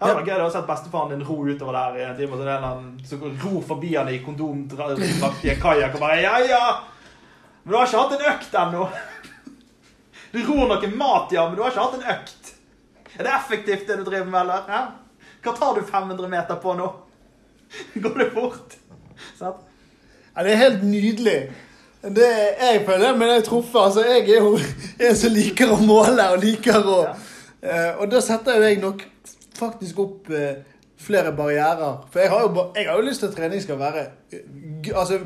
Ja, det var gøy å se bestefaren din ro utover der i en time. og Så er en eller ror forbi han i kondomdrakt i en kajakk og bare Ja, ja! Men du har ikke hatt en økt ennå. Du ror noe mat, ja, men du har ikke hatt en økt. Er det effektivt, det du driver med, eller? Ja? Hva tar du 500 meter på nå? Går det fort? Sant? Ja, det er helt nydelig. Det, er, jeg føler men jeg truffet. Altså, jeg er jo en som liker å måle og liker å Ja. eh, Og da setter jo jeg nok faktisk opp eh, flere barrierer. For jeg har jo, jeg har jo lyst til at trening skal være eh, g- Altså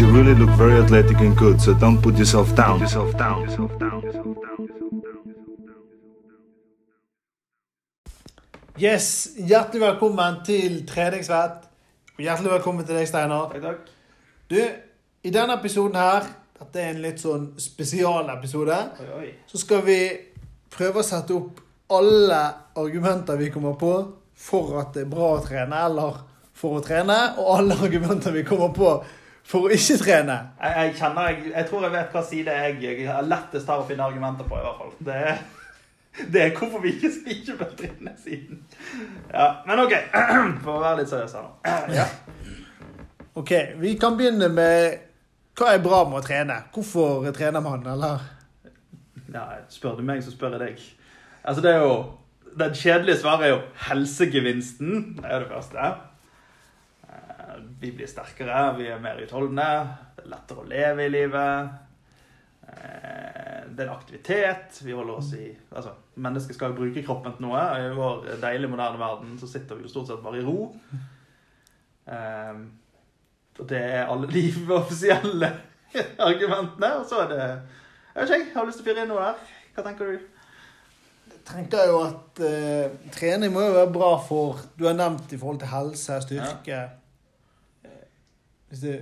You really look very athletic and good, so don't put yourself down. Yourself down. Yourself down. Yourself down. Yes, hjertelig velkommen til Treningsvett. Hjertelig velkommen til deg, Steinar. Takk, takk. Du, i denne episoden her, dette er en litt sånn spesialepisode, så skal vi prøve å sette opp alle argumenter vi kommer på for at det er bra å trene, eller for å trene, og alle argumenter vi kommer på for å ikke trene. Jeg, jeg kjenner, jeg, jeg tror jeg vet hva side jeg, jeg lettest har å finne argumenter på, i hvert fall. Det er, det er hvorfor vi ikke, ikke på trene siden. Ja, men OK. For å være litt seriøs her nå. Ja. Ok, vi kan begynne med hva er bra med å trene? Hvorfor trener man, eller? ja, spør du meg, så spør jeg deg. Altså, det er jo Den kjedelige svaret er jo helsegevinsten. Det er det første. Eh, Vi blir sterkere, vi er mer utholdende. Det er lettere å leve i livet. Eh, Det er en aktivitet. Vi holder oss i Altså, mennesket skal jo bruke kroppen til noe. I vår deilige, moderne verden så sitter vi jo stort sett bare i ro. Eh, Og det er alle de offisielle argumentene. Og så er det Jeg vet ikke, jeg har lyst til å fyre inn noe der. Hva tenker du? Jeg tenker jo at eh, trening må jo være bra for Du har nevnt i forhold til helse, styrke ja. Hvis det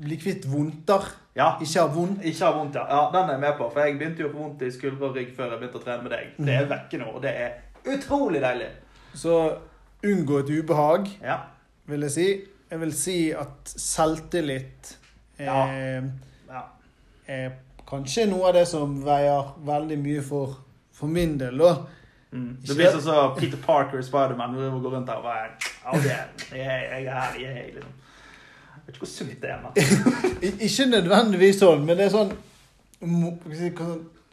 blir kvitt vondter, Ja. ikke har vondt Ikke ha vondt, ja. ja. Den er jeg med på. For jeg begynte jo på vondt i skulder og rygg før jeg begynte å trene med deg. Det er vekke nå, og det er utrolig deilig. Så unngå et ubehag, Ja. vil jeg si. Jeg vil si at selvtillit Ja. eh, ja. er kanskje noe av det som veier veldig mye for, for min del, da. Mm. Det blir sånn som Peter Parker i Spiderman. Hvor går rundt her og bare oh, yeah, er, jeg, er her, jeg er liksom. Jeg vet ikke hvor sunt det er. Ikke nødvendigvis sånn, men det er sånn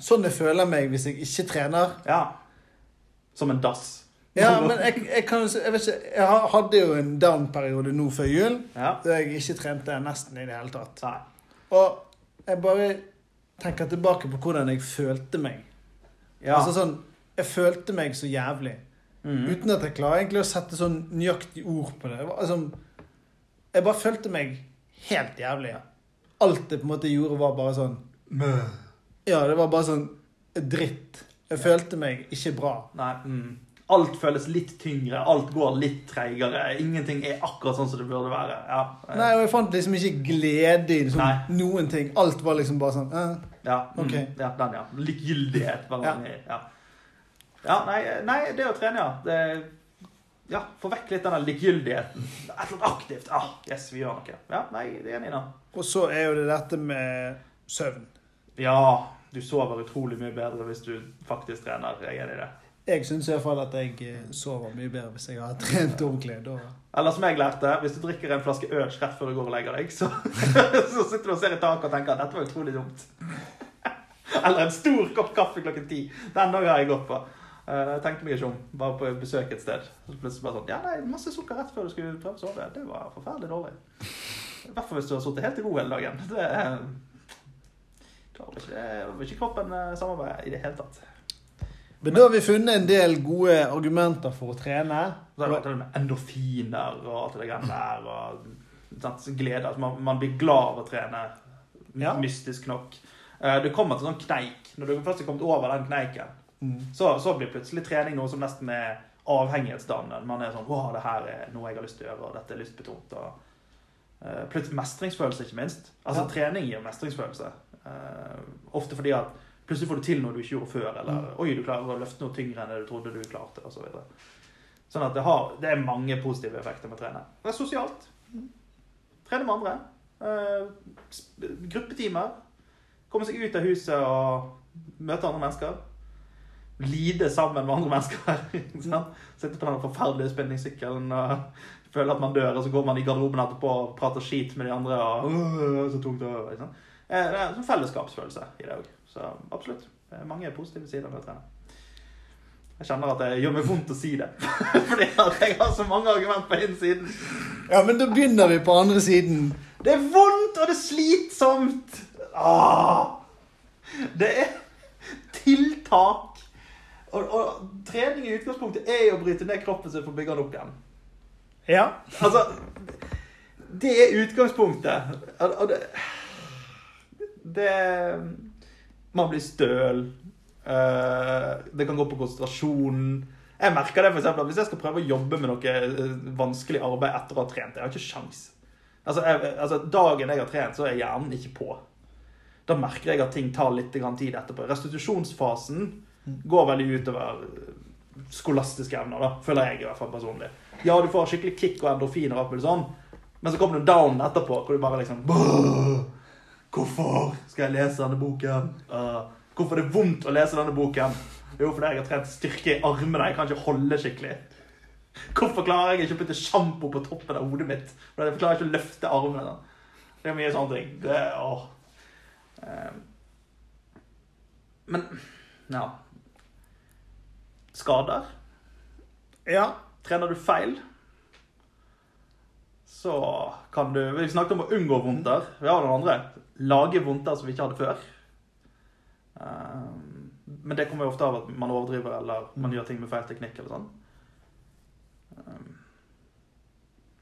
Sånn jeg føler meg hvis jeg ikke trener. Ja. Som en dass. Ja, men jeg, jeg kan Jeg vet ikke Jeg hadde jo en down-periode nå før jul, Ja. der jeg ikke trente nesten i det hele tatt. Nei. Og jeg bare tenker tilbake på hvordan jeg følte meg. Ja. Altså sånn Jeg følte meg så jævlig. Mm. Uten at jeg klarer egentlig å sette sånn nøyaktig ord på det. Var, Altså, jeg bare følte meg helt jævlig. Alt jeg på en måte gjorde, var bare sånn Ja, det var bare sånn dritt. Jeg følte meg ikke bra. Nei. Mm. Alt føles litt tyngre, alt går litt treigere. Ingenting er akkurat sånn som det burde være. Ja. Nei, og jeg fant liksom ikke glede i liksom, noen ting. Alt var liksom bare sånn eh. Ja, mm, ja den, ja. Likegyldighet. var Ja. Ja. ja, nei, nei, det å trene, ja. Det, ja, Få vekk litt den likegyldigheten. Et eller annet aktivt. Ah, yes, vi gjør noe. Ja, nei, det er enig i det. Og så er jo det dette med søvn. Ja, du sover utrolig mye bedre hvis du faktisk trener. Jeg er enig i det. Jeg syns iallfall at jeg eh, sover mye bedre hvis jeg har trent ordentlig. Da. Eller som jeg lærte, hvis du drikker en flaske øl rett før du går og legger deg, så, så sitter du og ser i taket og tenker at dette var utrolig dumt. Eller en stor kopp kaffe klokken ti. Den dagen har jeg gått på. Eh, Jeg tenkte meg ikke om. Bare på besøk et sted. Så plutselig bare sånn Ja, nei, masse sukker rett før du skulle prøve å sove. Det var forferdelig dårlig. I hvert fall hvis du har sittet helt i ro hele dagen. Det Da vil ikke, ikke kroppen eh, samarbeide i det hele tatt. Men da har vi funnet en del gode argumenter for å trene. Så er det med endorfiner og alt det greiene der. Og sant, glede. Altså man, man blir glad av å trene. Ja. Mystisk nok. Eh, Du kommer til en sånn kneik. Når du først har kommet over den kneiken, Mm. så, så blir plutselig trening noe som nesten er avhengighetsdannende. Man er sånn Å, det her er noe jeg har lyst til å gjøre, og dette er lystbetont. Og, eh, plutselig mestringsfølelse, ikke minst. Altså Ja. trening gir mestringsfølelse. Uh, ofte fordi at plutselig får du til noe du ikke gjorde før, eller Mm. oi, du klarer å løfte noe tyngre enn det du trodde du klarte, og så. Sånn at det, har, det er mange positive effekter med å trene. Det er sosialt. Trene med andre. Uh, gruppetimer. Komme seg ut av huset og møte andre mennesker. Lide sammen med andre mennesker. Sitte på den forferdelige spinningsykkelen og føle at man dør, og så går man i garderoben etterpå og prater skit med de andre. og «Åh, så tungt, og, sant? Eh, Det er en fellesskapsfølelse i det òg. Så absolutt. Det er mange positive sider ved å trene. Jeg kjenner at det gjør meg vondt å si det. Fordi at jeg har så mange argument på innsiden. siden. Ja, men da begynner vi på andre siden. Det er vondt, og det er slitsomt. Åh. det er tiltak. Og, og trening i utgangspunktet er å bryte ned kroppen sin for å bygge den opp igjen. Ja. Altså, det er utgangspunktet. Og det, det Man blir støl. Eh, det kan gå på konsentrasjonen. Jeg merker det for eksempel, Hvis jeg skal prøve å jobbe med noe eh, vanskelig arbeid etter å ha trent Jeg har ikke sjans. Altså, altså, Dagen jeg har trent, så er hjernen ikke på. Da merker jeg at ting tar litt tid etterpå. Restitusjonsfasen går veldig utover skolastiske evner, da, føler jeg i hvert fall personlig. Ja, du får skikkelig kick og endorfiner, og alt sånn, men så kommer du down etterpå, hvor du bare liksom «Åh, Hvorfor skal jeg lese denne boken? Uh, hvorfor er det vondt å lese denne boken? Jo, fordi jeg har trent styrke i armene. Jeg kan ikke holde skikkelig. Hvorfor klarer jeg ikke å putte sjampo på toppen av hodet mitt? Fordi jeg klarer ikke å løfte armene. Det er mye sånne ting. Det åh. Eh, Men ja Skader. Ja. Trener du feil, så kan du Vi snakket om å unngå vondter. Vi har noen andre. Lage vondter som vi ikke hadde før. Um, men det kommer jo ofte av at man overdriver eller man gjør ting med feil teknikk. eller sånn. Um,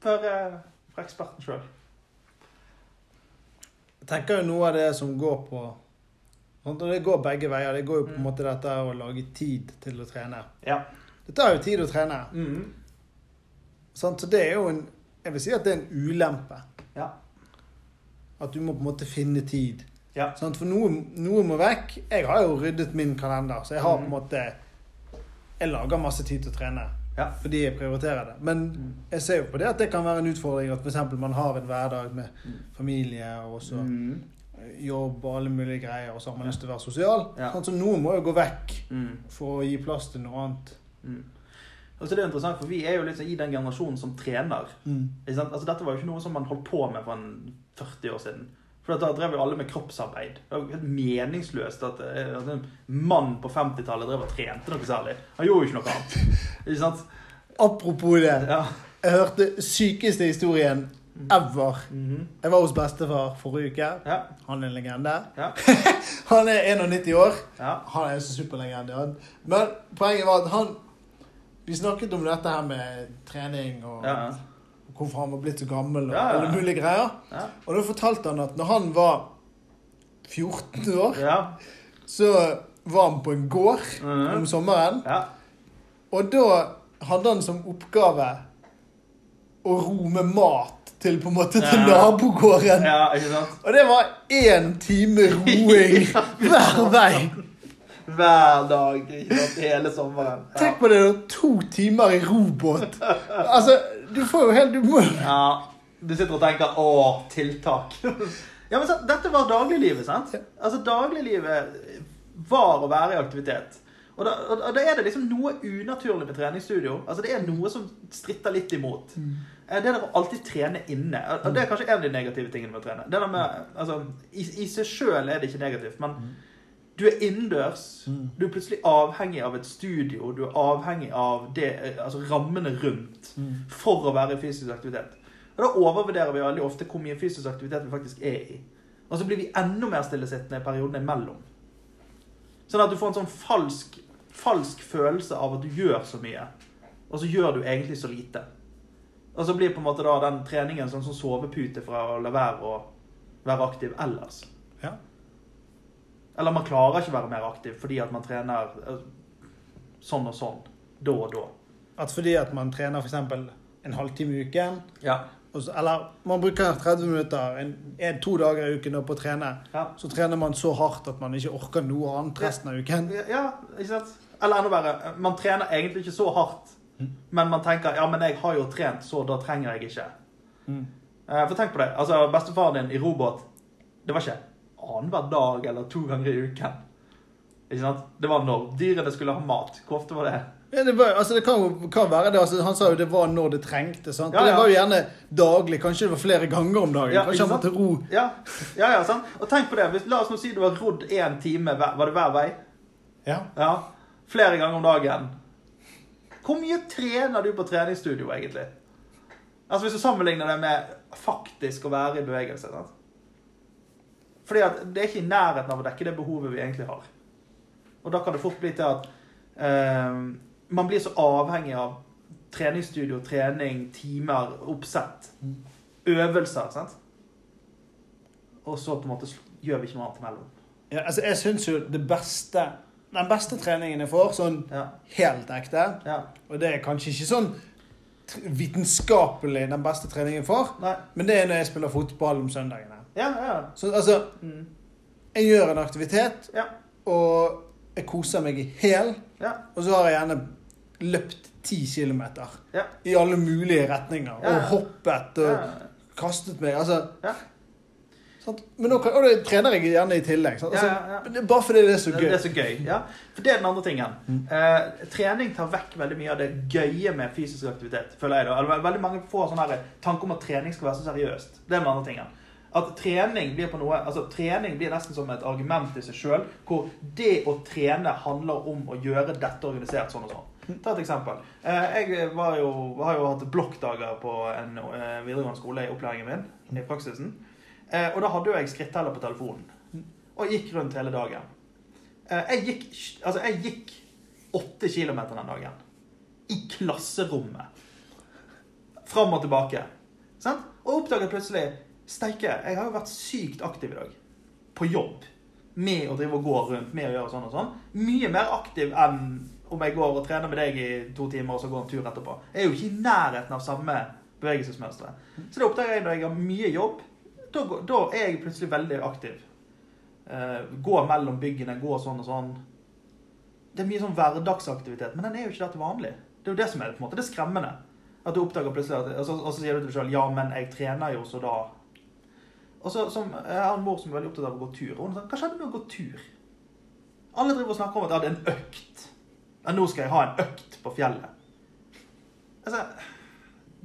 for, eh, for eksperten sjøl. Jeg tenker jo noe av det som går på Og det går begge veier. Det går jo på en Mm. måte dette å lage tid til å trene. Ja. Det tar jo tid å trene. Mm. Sant? Så det er jo en Jeg vil si at det er en ulempe. Ja. At du må på en måte finne tid. Ja. Sånn, For noe, noe må vekk. Jeg har jo ryddet min kalender, så jeg har på en Mhm. måte Jeg lager masse tid til å trene Ja. fordi jeg prioriterer det. Men jeg ser jo på det at det kan være en utfordring at f.eks. man har en hverdag med familie og så Mm. jobb og alle mulige greier, og så har man lyst til å være sosial. Ja. Sånn, så noe må jo gå vekk Mm. for å gi plass til noe annet. Mm. Altså det er interessant, for Vi er jo sånn i den generasjonen som trener. Sant? Altså Dette var jo ikke noe som man holdt på med for en 40 år siden. For Da drev jo alle med kroppsarbeid. Det var helt meningsløst at, eh, at en mann på 50-tallet drev og trente noe særlig. Han gjorde jo ikke noe annet. Ikke sant? Apropos det. Ja. Jeg hørte sykeste historien ever. Mhm. Jeg var hos bestefar forrige uke. ja. Han er en legende. Ja. Han er 91 år. Ja. Han er en superlegende. Men poenget var at han Vi snakket om dette her med trening og. Hvorfor han var blitt så gammel og Ja, ja, alle mulige greier. Ja. Og da fortalte han at når han var 14 år, Ja. så var han på en gård Mhm. om sommeren. ja. Og da hadde han som oppgave å ro med mat til på en måte til nabogården. Og det var én time roing hver vei. Hver dag hele sommeren. Tenk på det, da. To timer i robåt. Altså, du får jo helt Du må Ja, du sitter og tenker 'Å, tiltak'. Ja, men så, Dette var dagliglivet, sant? Altså, Dagliglivet var å være i aktivitet. Og da, og og da er det liksom noe unaturlig med treningsstudio. Altså, Det er noe som stritter litt imot. Mm. Det der å alltid trene inne. og- Det er kanskje en av de negative tingene med å trene. Det der med, altså, I, i seg sjøl er det ikke negativt, men du er innendørs. Du er plutselig avhengig av et studio. Du er avhengig av det, eh, altså rammene rundt for å være i fysisk aktivitet. Og Da overvurderer vi veldig ofte hvor mye fysisk aktivitet vi faktisk er i. Og så blir vi enda mer stillesittende i periodene imellom. Sånn at du får en sånn falsk, falsk følelse av at du gjør så mye, og så gjør du egentlig så lite. Og så blir på en måte da den treningen sånn som sovepute for å la være å være aktiv ellers. Ja. Eller man klarer ikke å være mer aktiv fordi at man trener eh, sånn og sånn, da og da. At fordi at man trener f.eks. en halvtime i uken, Ja. så, eller man bruker 30 minutter en, en, to dager i uken på å trene, Ja. så trener man så hardt at man ikke orker noe annet resten av uken. Ja, ikke sant? Eller enda verre, man trener egentlig ikke så hardt, men man tenker ja, men jeg har jo trent, så da trenger jeg ikke. Mm. Eh, For tenk på det. altså Bestefaren din i robåt Det var ikke annenhver dag eller to ganger i uken. Ikke sant? Det var når dyrene skulle ha mat. Hvor ofte var det? Ja, det, var, altså det kan jo kan være det. Altså, han sa jo det var når det trengte. sant? Ja, Det var jo gjerne daglig. Kanskje det var flere ganger om dagen. Ja, Kanskje han måtte ro. Ja, ja, ja sant? Og tenk på det. Hvis, la oss nå si du har rodd én time. Var det hver vei? Ja. Ja. Flere ganger om dagen. Hvor mye trener du på treningsstudio, egentlig? Altså Hvis du sammenligner det med faktisk å være i bevegelse. Sant? Fordi at det er ikke i nærheten av å dekke det behovet vi egentlig har. Og da kan det fort bli til at eh, man blir så avhengig av treningsstudio, trening, timer, oppsett, øvelser. sant? Og så på en måte gjør vi ikke noe annet imellom. Ja, altså, jeg syns jo det beste Den beste treningen jeg får, sånn Ja, helt ekte ja. Og det er kanskje ikke sånn vitenskapelig den beste treningen jeg får, Nei. men det er når jeg spiller fotball om søndagene. Ja, ja. Så altså Mm. Jeg gjør en aktivitet, Ja. og jeg koser meg i hæl. Ja. Og så har jeg gjerne løpt ti kilometer Ja. i alle mulige retninger. Og hoppet og kastet meg. Altså? Men nå og det trener jeg gjerne i tillegg. Altså, Ja, ja, ja. Bare fordi det er så gøy. det er så gøy. ja. For det er den andre tingen. Eh, trening tar vekk veldig mye av det gøye med fysisk aktivitet. føler jeg da. Veldig mange får sånn tanke om at trening skal være så seriøst. Det er den andre tingen. At trening blir på noe, altså trening blir nesten som et argument i seg sjøl, hvor det å trene handler om å gjøre dette organisert sånn og sånn. Ta et eksempel. Eh, jeg jo, har jo hatt blokkdager på en eh, videregående skole i opplæringen min, i praksisen. Eh, og da hadde jo jeg skritteller på telefonen. Og gikk rundt hele dagen. Jeg gikk, altså jeg gikk åtte kilometer den dagen. I klasserommet. Fram og tilbake. Sant? Og oppdaget plutselig Steike, jeg har jo vært sykt aktiv i dag. På jobb. Med å drive og gå rundt, med å gjøre sånn og sånn. Mye mer aktiv enn om jeg går og trener med deg i to timer og så går en tur etterpå. Jeg er jo ikke i nærheten av samme bevegelsesmønstre. Så det oppdager jeg når jeg har mye jobb. Da, da er jeg plutselig veldig aktiv. Uh, gå mellom byggene, gå sånn og sånn. Det er mye sånn hverdagsaktivitet, men den er jo ikke der til vanlig. Det er jo det som er det, på en måte, det er skremmende. At du oppdager plutselig at, og så, og så sier du til deg selv, ja, men jeg trener jo, så da... Og så, som, jeg har en mor som er veldig opptatt av å gå tur, og hun sa, hva skjedde med å gå tur? Alle driver og snakker om at jeg hadde en økt. Ja, nå skal jeg ha en økt på fjellet. Altså,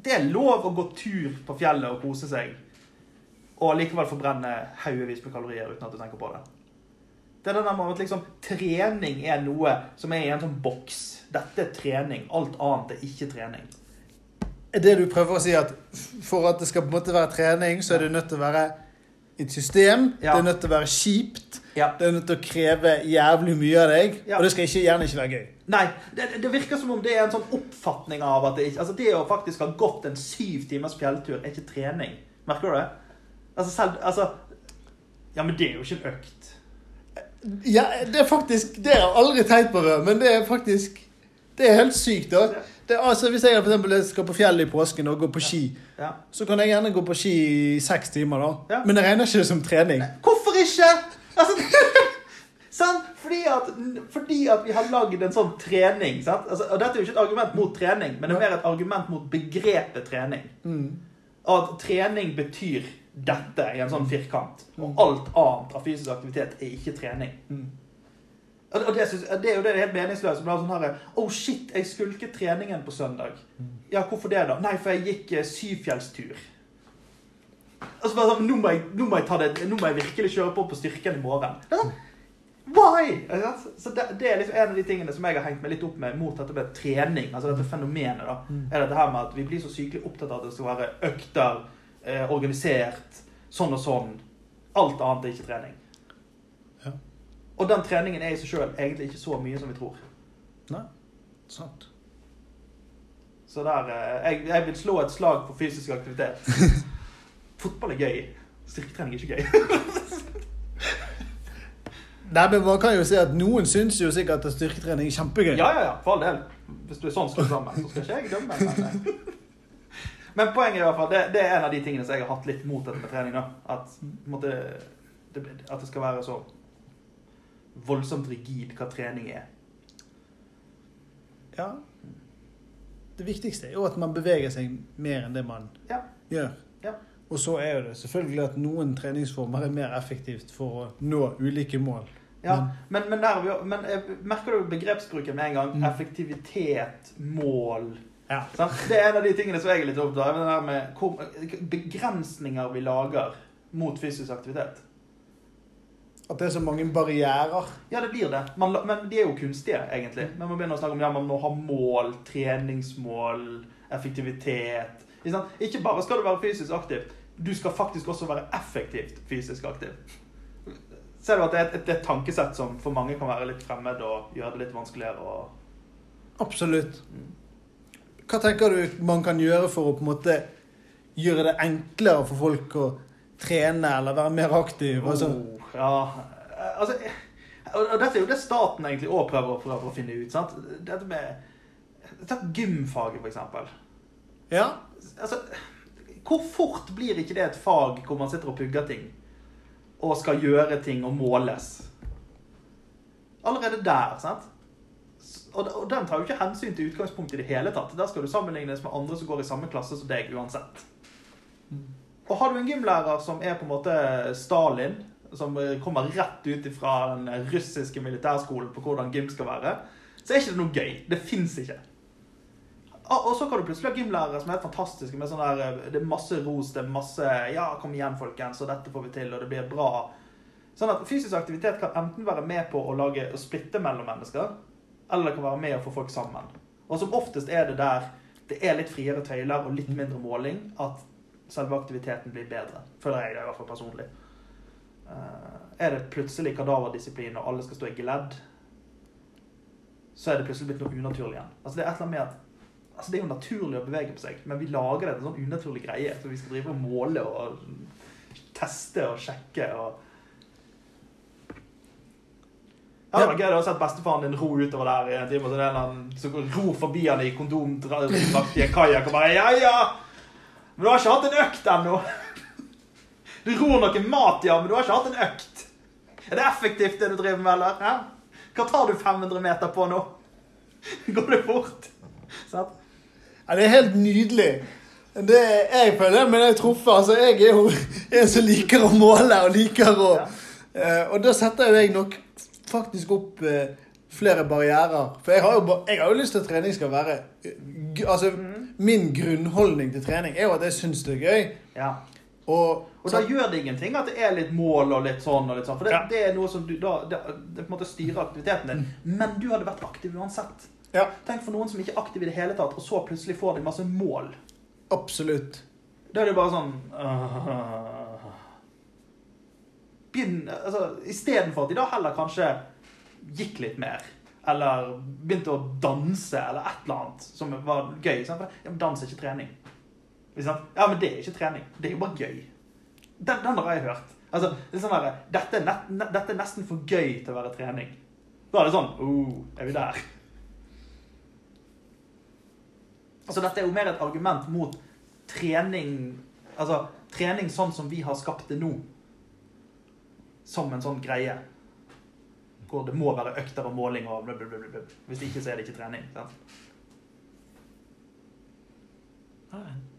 det er lov å gå tur på fjellet og kose seg, og likevel forbrenne haugevis med kalorier uten at du tenker på det. Det er det der med at liksom, trening er noe som er i en sånn boks. Dette er trening. Alt annet er ikke trening. Er det du prøver å si at for at det skal på en måte være trening, så er det nødt til å være et system. Ja. Det er nødt til å være kjipt. Ja. Det er nødt til å kreve jævlig mye av deg. Ja. Og det skal ikke, gjerne ikke være gøy. Nei, det, det virker som om det er en sånn oppfatning av at det ikke Altså, det å faktisk ha gått en syv timers fjelltur er ikke trening. Merker du det? Altså, selv Altså Ja, men det er jo ikke en økt. Ja, det er faktisk Det har jeg aldri tenkt på, men det er faktisk Det er helt sykt, da. Det altså, hvis jeg for eksempel skal på fjellet i påsken og gå på ski, Ja. så kan jeg gjerne gå på ski i seks timer, da. Ja. Men jeg regner ikke det som trening. Hvorfor ikke? Altså? Fordi at, fordi at vi har lagd en sånn trening. Altså, og dette er jo ikke et argument mot trening, men det er mer et argument mot begrepet trening. Mm. At trening betyr dette i en sånn firkant. Og alt annet av fysisk aktivitet er ikke trening. Mm. Og det, synes, det er jo det er helt meningsløst. Det er sånn her, Oh shit, jeg skulket treningen på søndag. Ja, hvorfor det da? Nei, for jeg gikk eh, syvfjellstur. Altså bare sånn, nå må, jeg, nå, må jeg ta det, nå må jeg virkelig kjøre på på styrken i morgen. Det er sånn, Why? Så det, det er liksom en av de tingene som jeg har hengt meg litt opp med mot dette med trening. Altså dette fenomenet. da, er dette her med at Vi blir så sykelig opptatt av at det skal være økter, eh, organisert, sånn og sånn. Alt annet er ikke trening. Og den treningen er i seg sjøl egentlig ikke så mye som vi tror. Nei, sant. Så der, eh, jeg, jeg vil slå et slag for fysisk aktivitet. Fotball er gøy. Styrketrening er ikke gøy. Nei, men man kan jo si at noen syns jo sikkert at styrketrening er kjempegøy. Ja, ja, ja, for all del. Hvis du er sånn skrudd sammen, så skal ikke jeg dømme. Men, eh. men poenget er i hvert fall, det, det er en av de tingene som jeg har hatt litt mot dette med trening. da. At, måtte, det, at det skal være så voldsomt rigid hva trening er. Ja. Det viktigste er jo at man beveger seg mer enn det man Ja. gjør. Ja. Og så er jo det selvfølgelig at noen treningsformer er mer effektivt for å nå ulike mål. Ja, men, men, der, vi jo- men eh, merker du begrepsbruken med en gang? Mm. Effektivitet, mål Ja. Det er en av de tingene som jeg er litt opptatt av. der Begrensninger vi lager mot fysisk aktivitet. At det er så mange barrierer. Ja, det blir det. Man, men de er jo kunstige, egentlig. Men man begynner å snakke om ja, man må ha mål, treningsmål, effektivitet. Ikke, bare skal du være fysisk aktiv, du skal faktisk også være effektivt fysisk aktiv. Ser du at det er et, et, et tankesett som for mange kan være litt fremmed og gjøre det litt vanskeligere Og... Absolutt. Mm. Hva tenker du man kan gjøre for å på en måte gjøre det enklere for folk å trene eller være mer aktiv? Altså, Oh, ja. Altså, og og dette er jo det staten egentlig òg prøver, prøver å finne ut. sant? Dette med Ta gymfaget, for eksempel. ja, Altså, hvor fort blir ikke det et fag hvor man sitter og pugger ting? Og skal gjøre ting og måles? Allerede der, sant? Og, og den tar jo ikke hensyn til utgangspunktet i det hele tatt. Der skal du sammenlignes med andre som går i samme klasse som deg uansett. Og har du en gymlærer som er på en måte Stalin, som eh, kommer rett ut fra den russiske militærskolen på hvordan gym skal være, så er ikke det noe gøy. Det fins ikke. Og så kan du plutselig ha gymlærere som er helt fantastiske. med sånn der, eh, Det er masse ros, det er masse 'Ja, kom igjen, folkens, og dette får vi til, og det blir bra'. Sånn at Fysisk aktivitet kan enten være med på å lage å splitte mellom mennesker, eller det kan være med å få folk sammen. Og som oftest er det der det er litt friere tøyler og litt mindre måling at selve aktiviteten blir bedre. Føler jeg det, i hvert fall personlig. Eh, er det plutselig kadaverdisiplin og alle skal stå i geledd, så er det plutselig blitt noe unaturlig igjen. Altså Det er et eller annet med at altså det er jo naturlig å bevege på seg, men vi lager det en sånn unaturlig greie. Så vi skal drive og måle og teste og sjekke og ja, det var gøy å se bestefaren din ro utover der i en time, og så er det en eller annen forbi han i kondomdrakt i en kajakk og bare Ja, ja! Men du har ikke hatt en økt ennå. Du ror noe mat, ja, men du har ikke hatt en økt. Er det effektivt, det du driver med, eller? Hæ? Hva tar du 500 meter på nå? Går det fort? Sånn. Ja, det er helt nydelig. Det, jeg føler men jeg truffet. Altså, jeg er jo en som liker å måle og liker å ja. Og da setter jo jeg nok faktisk opp eh, flere barrierer. For jeg har, jo, jeg har jo lyst til at trening skal være Altså, mm. Min grunnholdning til trening er jo at jeg syns det er gøy. Ja. Og, Og da gjør det ingenting at det er litt mål og litt sånn og litt sånn. For det, Ja. det er noe som du da det, det på en måte styrer aktiviteten din. Men du hadde vært aktiv uansett. ja, Tenk for noen som ikke er aktiv i det hele tatt, og så plutselig får de masse mål. absolutt. Da er det bare sånn uh, Begynn altså, Istedenfor at de da heller kanskje gikk litt mer. Eller begynte å danse, eller et eller annet som var gøy. Sant? For, ja, dans er ikke trening. Ja, men det er ikke trening. Det er jo bare gøy. Den, den har jeg hørt. Altså, det er sånn der, dette, er net, ne, dette er nesten for gøy til å være trening. Da er det sånn oh, Er vi der? Så dette er jo mer et argument mot trening Altså trening sånn som vi har skapt det nå. Som en sånn greie. Hvor det må være økter og måling og blablabla. Hvis ikke, så er det ikke trening. Sant?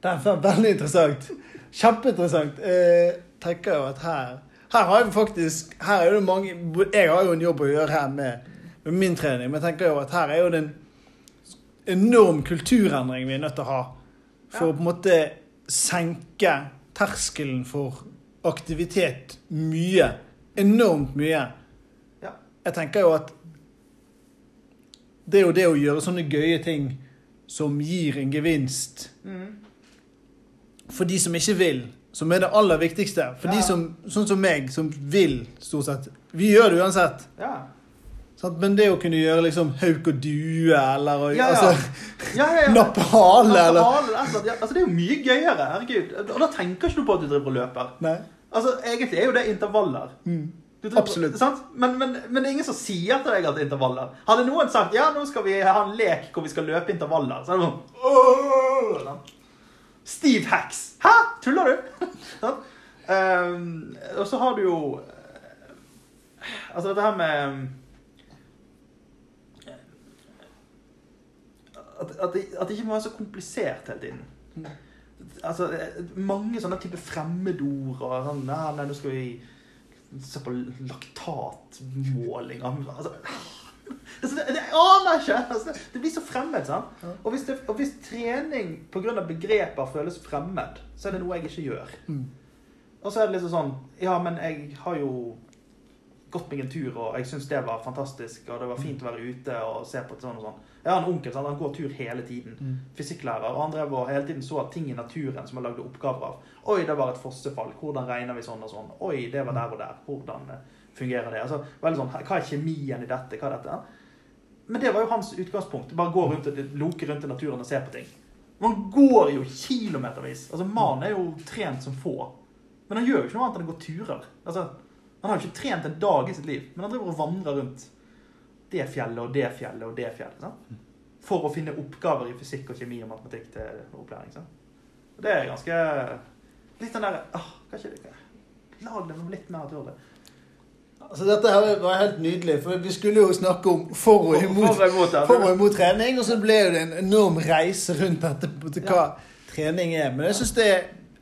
Det er veldig interessant. Kjempeinteressant. Eh, tenker jo at her Her har vi faktisk Her er det mange Jeg har jo en jobb å gjøre her med, med min trening, men jeg tenker jo at her er jo det en enorm kulturendring vi er nødt til å ha. For Ja. å på en måte senke terskelen for aktivitet mye. Enormt mye. Jeg tenker jo at det er jo det å gjøre sånne gøye ting som gir en gevinst for de som ikke vil, som er det aller viktigste. For Ja. de som, sånn som meg, som vil, stort sett. Vi gjør det uansett. Ja. Sånn, Men det å kunne gjøre liksom hauk og due, eller å- Ja, ja. Altså, nappe hale, eller altså, det er jo mye gøyere. Herregud. Og da tenker ikke du på at du driver og løper. Nei. Altså, Egentlig er jo det intervaller. Mm. Absolutt. Sant? Men, men, men det er ingen som sier til deg at det er intervaller. Hadde noen sagt ja, nå skal vi ha en lek hvor vi skal løpe intervaller, så er det sånn «Åh!» Steve Hacks. Hæ? Tuller du? Ehm, og så har du jo Altså dette her med at, at, det, at det ikke må være så komplisert hele tiden. altså, eh, mange sånne type fremmedord og sånn Nei, nei, nå skal vi se på laktatmåling altså, altså, det, det aner ikke! Altså, det, det blir så fremmed. sant? Og, hvis det, og hvis trening pga. begreper føles fremmed, så er det noe jeg ikke gjør. Mm. Og så er det liksom sånn Ja, men jeg har jo gått meg en tur, og jeg syns det var fantastisk, og det var fint å være ute og se på sånn og sånn. Jeg har en onkel sant? han går tur hele tiden. Mm. Fysikklærer. Og han drev og hele tiden så ting i naturen som han lagde oppgaver av. Oi, det var et fossefall. Hvordan regner vi sånn og sånn? Oi, det var der og der. Hvordan eh, fungerer det? Altså, veldig sånn, Hva er kjemien i dette? Hva er dette? Men det var jo hans utgangspunkt. Bare gå rundt, loke rundt i naturen og se på ting. Man går jo kilometervis. Altså, Mannen er jo trent som få. Men han gjør jo ikke noe annet enn å gå turer. Altså, han har jo ikke trent en dag i sitt liv, men han driver og vandrer rundt det fjellet og det fjellet og det fjellet. Sant? For å finne oppgaver i fysikk og kjemi og matematikk til opplæring. Sant? Og det er ganske Litt den derre det Lag det litt mer naturlig. Altså, dette her var helt nydelig, for vi skulle jo snakke om for og imot, For og imot, ja. for og imot trening, og så ble det en enorm reise rundt dette til hva trening er. Men jeg syns det,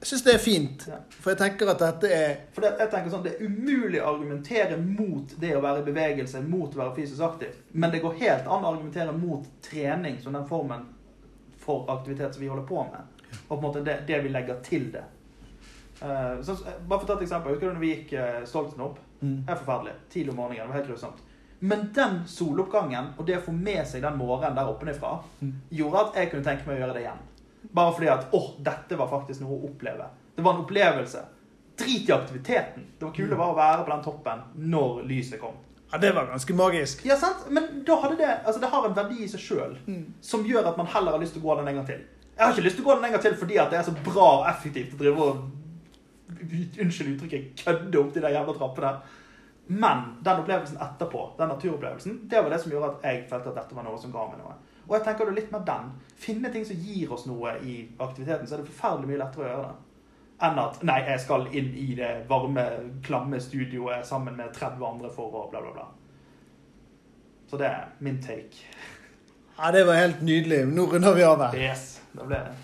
jeg synes det er fint, Ja. for jeg tenker at dette er For det, jeg tenker sånn, det er umulig å argumentere mot det å være i bevegelse, mot å være fysisk aktiv. Men det går helt an å argumentere mot trening som den formen for aktivitet som vi holder på med. Og på en måte det, det vi legger til det. Uh, så, bare for å ta et eksempel. Husker du når vi gikk uh, Stoltsen opp? mm. Helt forferdelig. Tidlig om morgenen. Det var helt grusomt. Men den soloppgangen og det å få med seg den morgenen der oppenifra, Mm. gjorde at jeg kunne tenke meg å gjøre det igjen. Bare fordi at åh, dette var faktisk noe å oppleve. Det var en opplevelse. Drit i aktiviteten. Det var kule var å være på den toppen når lyset kom. Ja, det var ganske magisk. Ja, sant? Men da hadde det Altså, det har en verdi i seg sjøl Mm. som gjør at man heller har lyst til å gå den en gang til. Jeg har ikke lyst til å gå den en gang til fordi at det er så bra og effektivt å drive og Unnskyld uttrykket kødde opp de der jævla trappene. Men den opplevelsen etterpå, den naturopplevelsen, det var det som gjorde at jeg følte at dette var noe som ga meg noe. Og jeg tenker er litt med den. Finne ting som gir oss noe i aktiviteten, så er det forferdelig mye lettere å gjøre det. Enn at nei, jeg skal inn i det varme, klamme studioet sammen med 30 andre for å bla, bla, bla. Så det er min take. Ja, det var helt nydelig. Nå runder vi av her. Yes, det ble det.